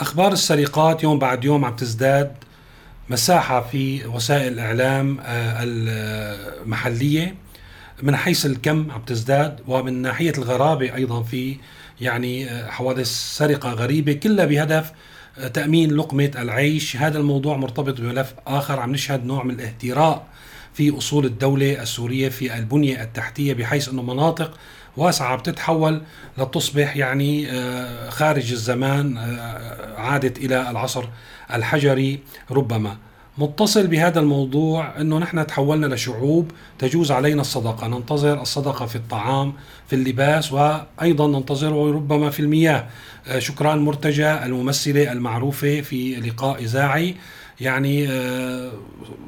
أخبار السرقات يوم بعد يوم عم تزداد مساحة في وسائل الإعلام آه، المحلية. من حيث الكم عم تزداد ومن ناحية الغرابة أيضا في يعني آه، حوادث سرقة غريبة كلها بهدف آه، تأمين لقمة العيش. هذا الموضوع مرتبط بملف آخر عم نشهد نوع من الاهتراء. في أصول الدولة السورية في البنية التحتية بحيث إنه مناطق واسعة بتتحول لتصبح يعني آه، خارج الزمان آه، عادت إلى العصر الحجري ربما. متصل بهذا الموضوع إنه نحن تحولنا لشعوب تجوز علينا الصدقة، ننتظر الصدقة في الطعام، في اللباس وأيضا ننتظره ربما في المياه. آه، شكران مرتجى الممثلة المعروفة في لقاء إذاعي. يعني آه،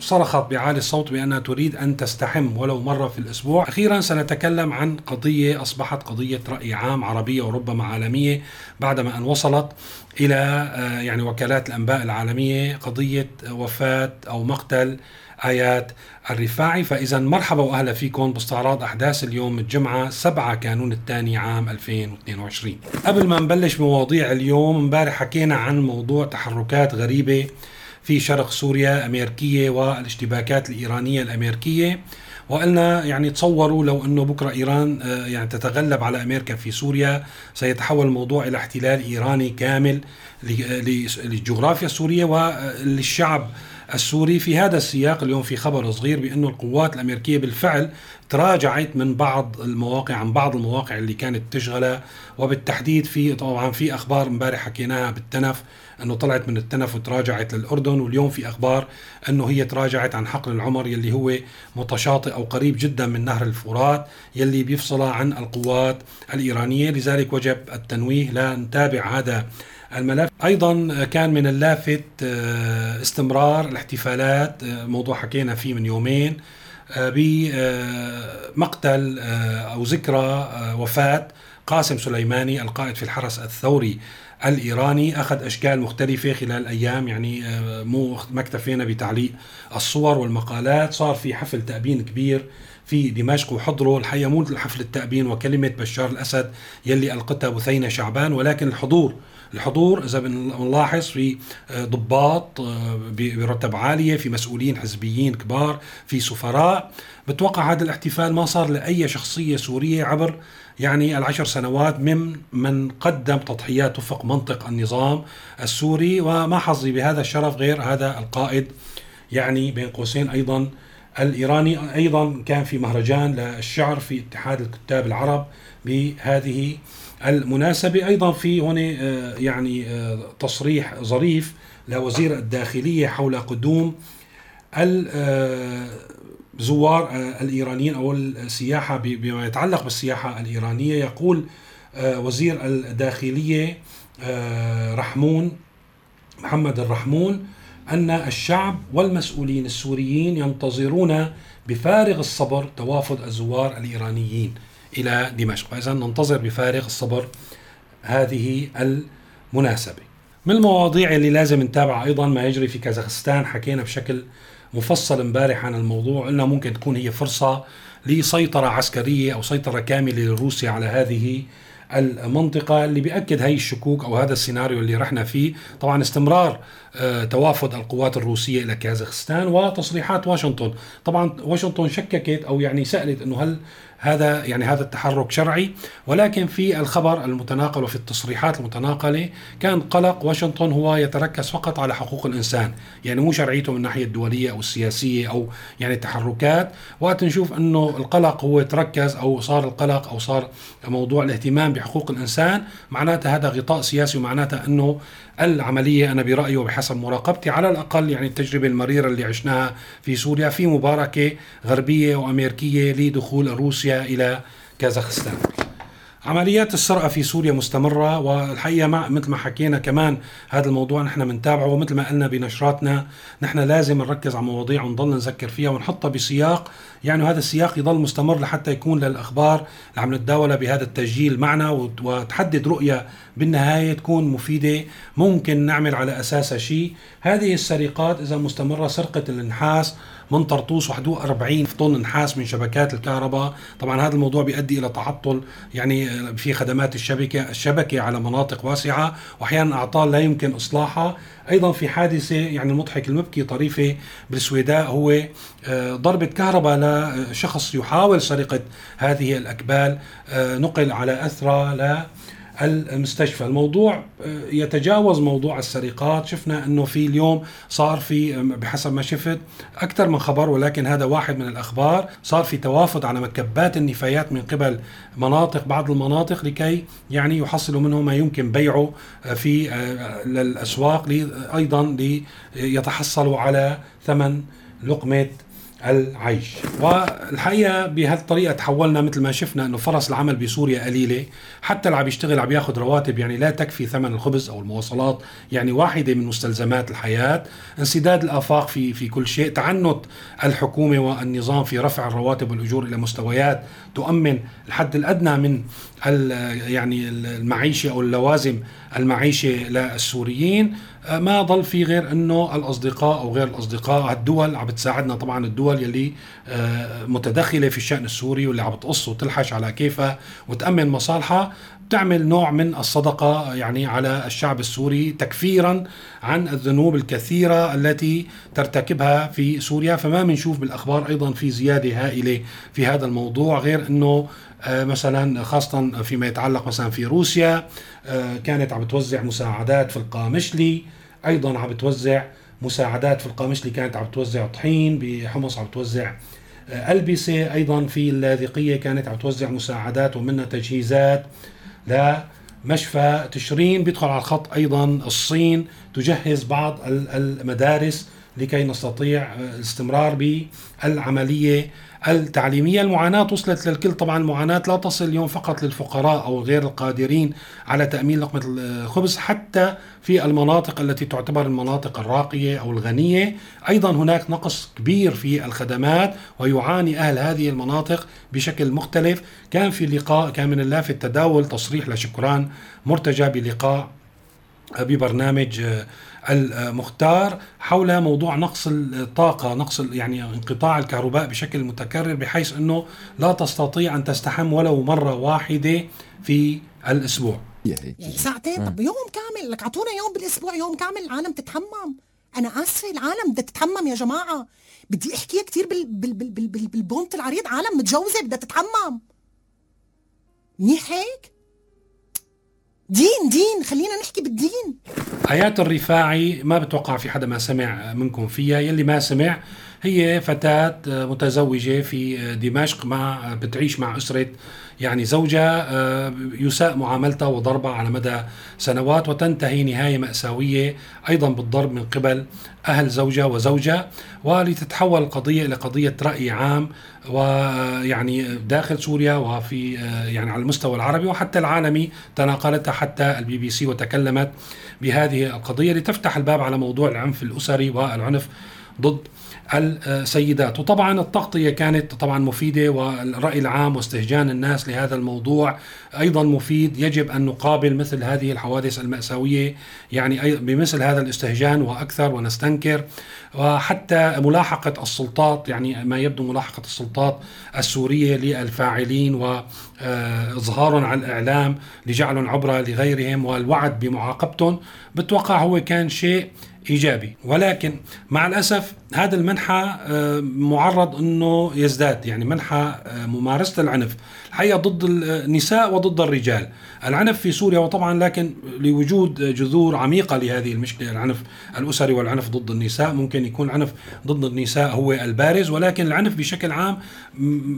صرخت بعالي الصوت بأنها تريد أن تستحم ولو مرة في الأسبوع. أخيرا سنتكلم عن قضية أصبحت قضية رأي عام عربية وربما عالمية بعدما أن وصلت إلى آه، يعني وكالات الأنباء العالمية قضية وفاة أو مقتل آيات الرفاعي. فإذا مرحبا وأهلا فيكم باستعراض أحداث اليوم الجمعة 7 كانون الثاني عام 2022 قبل ما نبلش بمواضيع اليوم امبارح حكينا عن موضوع تحركات غريبة في شرق سوريا أمريكية والاشتباكات الإيرانية الأمريكية. وقلنا يعني تصوروا لو أنه بكرة إيران آه، يعني تتغلب على أمريكا في سوريا سيتحول الموضوع إلى احتلال إيراني كامل للجغرافيا السورية وللشعب السوري. في هذا السياق اليوم في خبر صغير بأنه القوات الأمريكية بالفعل تراجعت من بعض المواقع عن بعض المواقع اللي كانت تشغلها. وبالتحديد في طبعا في أخبار امبارح حكيناها بالتنف أنه طلعت من التنف وتراجعت للأردن واليوم في أخبار أنه هي تراجعت عن حقل العمر يلي هو متشاطئ أو قريب جدا من نهر الفرات يلي بيفصلها عن القوات الإيرانية. لذلك وجب التنويه لا نتابع هذا الملف. أيضا كان من اللافت آه، استمرار الاحتفالات آه، موضوع حكينا فيه من يومين آه، بمقتل أو ذكرى وفاة قاسم سليماني القائد في الحرس الثوري. الإيراني أخذ أشكال مختلفة خلال الأيام يعني مو ما اكتفينا بتعليق الصور والمقالات. صار في حفل تأبين كبير في دمشق وحضروا الحقيقة مو حفل التأبين وكلمه بشار الأسد يلي ألقتها بثينه شعبان. ولكن الحضور الحضور إذا بنلاحظ في آه، ضباط آه، برتب عالية في مسؤولين حزبيين كبار في سفراء. بتوقع هذا الاحتفال ما صار لأي شخصية سورية عبر يعني العشر سنوات من من قدم تضحيات وفق منطق النظام السوري وما حظي بهذا الشرف غير هذا القائد يعني بين قوسين أيضا الإيراني. أيضا كان في مهرجان للشعر في اتحاد الكتاب العرب بهذه المناسبة. أيضا في هنا آه، يعني آه، تصريح ظريف لوزير الداخلية حول قدوم الزوار آه، الإيرانيين أو السياحة بما يتعلق بالسياحة الإيرانية يقول وزير الداخلية رحمون محمد الرحمون أن الشعب والمسؤولين السوريين ينتظرون بفارغ الصبر توافد الزوار الإيرانيين إلى دمشق. فإذا ننتظر بفارغ الصبر هذه المناسبة. من المواضيع اللي لازم نتابع أيضا ما يجري في كازاخستان حكينا بشكل مفصل امبارح عن الموضوع. قلنا ممكن تكون هي فرصة لسيطرة عسكرية أو سيطرة كاملة لروسيا على هذه المنطقة اللي بيأكد هاي الشكوك أو هذا السيناريو اللي رحنا فيه. طبعا استمرار توافد القوات الروسية إلى كازاخستان وتصريحات واشنطن. طبعا واشنطن شككت أو يعني سألت أنه هل هذا يعني هذا التحرك شرعي؟ ولكن في الخبر المتناقل وفي التصريحات المتناقلة كان قلق واشنطن هو يتركز فقط على حقوق الإنسان. يعني مو شرعيته من الناحية الدولية أو السياسية أو يعني تحركات وقت نشوف إنه القلق هو تركز أو صار القلق أو صار موضوع الاهتمام بحقوق الإنسان معناتها هذا غطاء سياسي ومعناتها إنه العملية أنا برأيي وبحسب مراقبتي على الأقل يعني التجربة المريرة اللي عشناها في سوريا في مباركة غربية وأمريكية لدخول روسيا إلى كازاخستان. عمليات السرقة في سوريا مستمرة والحقيقة مع مثل ما حكينا كمان هذا الموضوع نحن بنتابعه ومثل ما قلنا بنشراتنا نحن لازم نركز على مواضيع ونضل نذكر فيها ونحطها بسياق يعني هذا السياق يضل مستمر لحتى يكون للأخبار اللي عم نتداولها بهذا التسجيل معنا وتحدد رؤية بالنهاية تكون مفيدة ممكن نعمل على أساسها شيء. هذه السرقات إذا مستمرة سرقة النحاس من طرطوس وحدوه 40 طن نحاس من شبكات الكهرباء. طبعا هذا الموضوع بيؤدي إلى تعطل يعني في خدمات الشبكة الشبكة على مناطق واسعة وأحيانا أعطال لا يمكن إصلاحها. أيضا في حادثة يعني المضحك المبكي طريفة بالسويداء هو آه، ضربة كهرباء لشخص يحاول سرقة هذه الأكبال آه، نقل على اثرى ل المستشفى. الموضوع آه، يتجاوز موضوع السرقات. شفنا إنه في اليوم صار في بحسب ما شفت أكثر من خبر ولكن هذا واحد من الأخبار صار في توافد على مكبات النفايات من قبل مناطق بعض المناطق لكي يعني يحصلوا منه ما يمكن بيعه آه، في آه، للأسواق أيضا ليتحصلوا على ثمن لقمة العيش. والحقيقة بهالطريقة تحولنا مثل ما شفنا إنه فرص العمل بسوريا قليلة. حتى اللي عم يشتغل عم ياخذ رواتب يعني لا تكفي ثمن الخبز أو المواصلات يعني واحدة من مستلزمات الحياة. انسداد الآفاق في في كل شيء. تعنت الحكومة والنظام في رفع الرواتب والأجور إلى مستويات تؤمن الحد الأدنى من يعني المعيشة أو اللوازم المعيشة للسوريين. آه، ما ضل في غير إنه الأصدقاء أو غير الأصدقاء الدول عم بتساعدنا. طبعا الدول يلي آه، متدخلة في الشأن السوري واللي عم تقص وتلحش على كيفها وتأمن مصالحها بتعمل نوع من الصدقة يعني على الشعب السوري تكفيرا عن الذنوب الكثيرة التي ترتكبها في سوريا. فما بنشوف بالأخبار أيضا في زيادة هائلة في هذا الموضوع غير إنه مثلا خاصة فيما يتعلق مثلا في روسيا آه، كانت عم توزع مساعدات في القامشلي. أيضا عم توزع مساعدات في القامشلي كانت عم توزع طحين بحمص عم توزع آه، ألبسة. أيضا في اللاذقية كانت عم توزع مساعدات ومنها تجهيزات لمشفى تشرين. بيدخل على الخط أيضا الصين تجهز بعض المدارس لكي نستطيع الاستمرار بالعملية التعليمية. المعاناة وصلت للكل. طبعا المعاناه لا تصل اليوم فقط للفقراء أو غير القادرين على تأمين لقمة الخبز حتى في المناطق التي تعتبر المناطق الراقية أو الغنية. أيضا هناك نقص كبير في الخدمات ويعاني أهل هذه المناطق بشكل مختلف. كان في لقاء كان من اللافت تداول تصريح لشكران مرتجى بلقاء ببرنامج المختار حول موضوع نقص الطاقة نقص يعني انقطاع الكهرباء بشكل متكرر بحيث أنه لا تستطيع أن تستحم ولو مرة واحدة في الأسبوع. يعني ساعتين طب يوم كامل لك اعطونا يوم بالأسبوع يوم كامل العالم تتحمم. أنا آسفة العالم بدها تتحمم يا جماعة. بدي أحكيها كثير بال بال بال بال بال بالبونت العريض عالم متجوزة بدها تتحمم. منيح هيك؟ دين دين خلينا نحكي بالدين. آيات الرفاعي ما بتوقع في حدا ما سمع منكم فيها. يلي ما سمع هي فتاة متزوجة في دمشق مع بتعيش مع أسرة يعني زوجها آه، يساء معاملتها وضربها على مدى سنوات وتنتهي نهاية مأساوية أيضا بالضرب من قبل أهل زوجها وزوجها ولتتحول القضية إلى قضية رأي عام ويعني داخل سوريا وفي آه، يعني على المستوى العربي وحتى العالمي تناقلتها حتى البي بي سي وتكلمت بهذه القضية لتفتح الباب على موضوع العنف الأسري والعنف ضد السيدات. وطبعا التغطية كانت طبعا مفيدة والرأي العام واستهجان الناس لهذا الموضوع أيضا مفيد. يجب أن نقابل مثل هذه الحوادث المأساوية يعني بمثل هذا الاستهجان وأكثر ونستنكر. وحتى ملاحقة السلطات يعني ما يبدو ملاحقة السلطات السورية للفاعلين وإظهارهم على الإعلام لجعلهم عبرة لغيرهم والوعد بمعاقبتهم بتوقع هو كان شيء إيجابي. ولكن مع الأسف هذا المنحى آه، معرض إنه يزداد. يعني منحى آه، ممارسة العنف. الحقيقة ضد النساء وضد الرجال. العنف في سوريا وطبعا لكن لوجود جذور عميقة لهذه المشكلة العنف الأسري والعنف ضد النساء. ممكن يكون العنف ضد النساء هو البارز ولكن العنف بشكل عام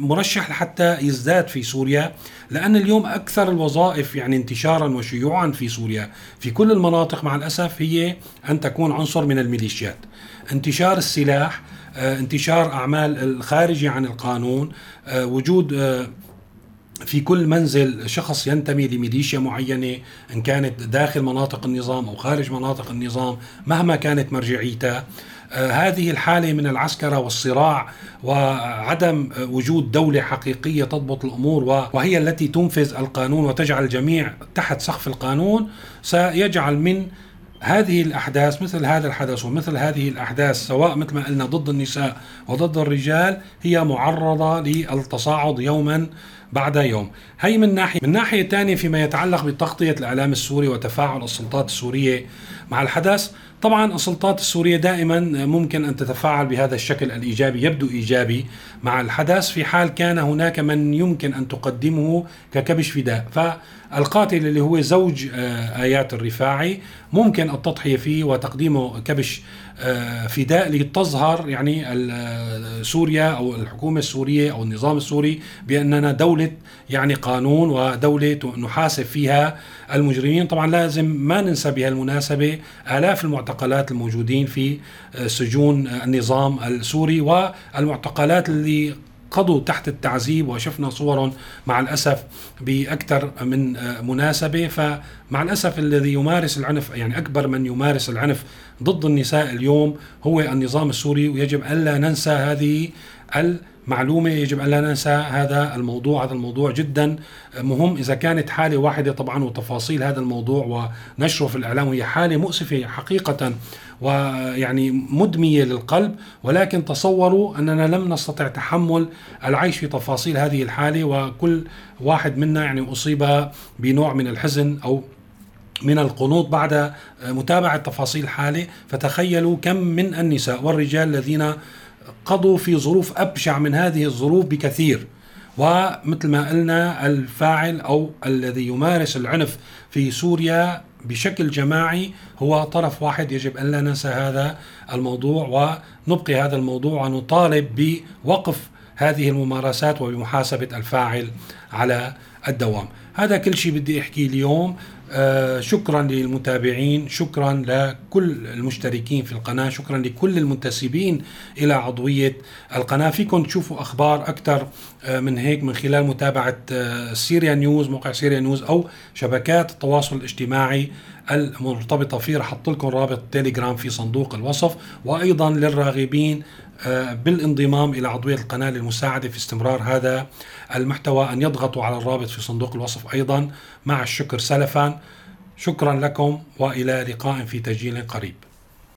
مرشح لحتى يزداد في سوريا لأن اليوم أكثر الوظائف يعني انتشارا وشيوعا في سوريا. في كل المناطق مع الأسف هي أن تكون عنصر من الميليشيات. انتشار السلاح آه، انتشار أعمال الخارجه عن القانون آه، وجود آه، في كل منزل شخص ينتمي لميليشيا معينة إن كانت داخل مناطق النظام أو خارج مناطق النظام مهما كانت مرجعيتها. هذه الحالة من العسكرة والصراع وعدم وجود دولة حقيقية تضبط الأمور وهي التي تنفذ القانون وتجعل الجميع تحت سقف القانون سيجعل من هذه الأحداث مثل هذا الحدث ومثل هذه الأحداث سواء مثل ما قلنا ضد النساء وضد الرجال هي معرضة للتصاعد يوما. بعد يوم. هي من ناحية من ناحية ثانية فيما يتعلق بتغطية الإعلام السوري وتفاعل السلطات السورية مع الحدث. طبعا السلطات السورية دائما ممكن أن تتفاعل بهذا الشكل الإيجابي يبدو إيجابي مع الحدث. في حال كان هناك من يمكن أن تقدمه ككبش فداء. فالقاتل اللي هو زوج آه، آيات الرفاعي ممكن التضحية فيه وتقديمه كبش فداء لتظهر يعني آه، سوريا أو الحكومة السورية أو النظام السوري بأننا دولة يعني قانون ودولة نحاسب فيها المجرمين. طبعا لازم ما ننسى بهالمناسبة آلاف المعتقلات الموجودين في آه، سجون النظام السوري والمعتقلات اللي قضوا تحت التعذيب وشفنا صورهم مع الأسف بأكثر من مناسبة. فمع الأسف الذي يمارس العنف يعني أكبر من يمارس العنف ضد النساء اليوم هو النظام السوري ويجب ألا ننسى هذه المعلومة يجب ان لا ننسى هذا الموضوع. هذا الموضوع جدا مهم. إذا كانت حالة واحدة طبعا وتفاصيل هذا الموضوع ونشره في الإعلام وهي حالة مؤسفة حقيقة ويعني مدمية للقلب ولكن تصوروا أننا لم نستطع تحمل العيش في تفاصيل هذه الحالة وكل واحد منا يعني أصيب بنوع من الحزن أو من القنوط بعد متابعة تفاصيل الحاله فتخيلوا كم من النساء والرجال الذين قضوا في ظروف أبشع من هذه الظروف بكثير. ومثل ما قلنا الفاعل أو الذي يمارس العنف في سوريا بشكل جماعي هو طرف واحد يجب أن لا ننسى هذا الموضوع ونبقي هذا الموضوع ونطالب بوقف هذه الممارسات وبمحاسبة الفاعل على الدوام. هذا كل شيء بدي احكيه اليوم. آه شكرا للمتابعين شكرا لكل المشتركين في القناة شكرا لكل المنتسبين إلى عضوية القناة. فيكم تشوفوا أخبار أكثر آه من هيك من خلال متابعة آه سيريا نيوز موقع سيريا نيوز أو شبكات التواصل الاجتماعي المرتبطة فيه. رح أحط لكم رابط تيليجرام في صندوق الوصف. وأيضا للراغبين آه، بالانضمام إلى عضوية القناة للمساعدة في استمرار هذا المحتوى أن يضغطوا على الرابط في صندوق الوصف أيضا. مع الشكر سلفا. شكرا لكم وإلى لقاء في تسجيل قريب.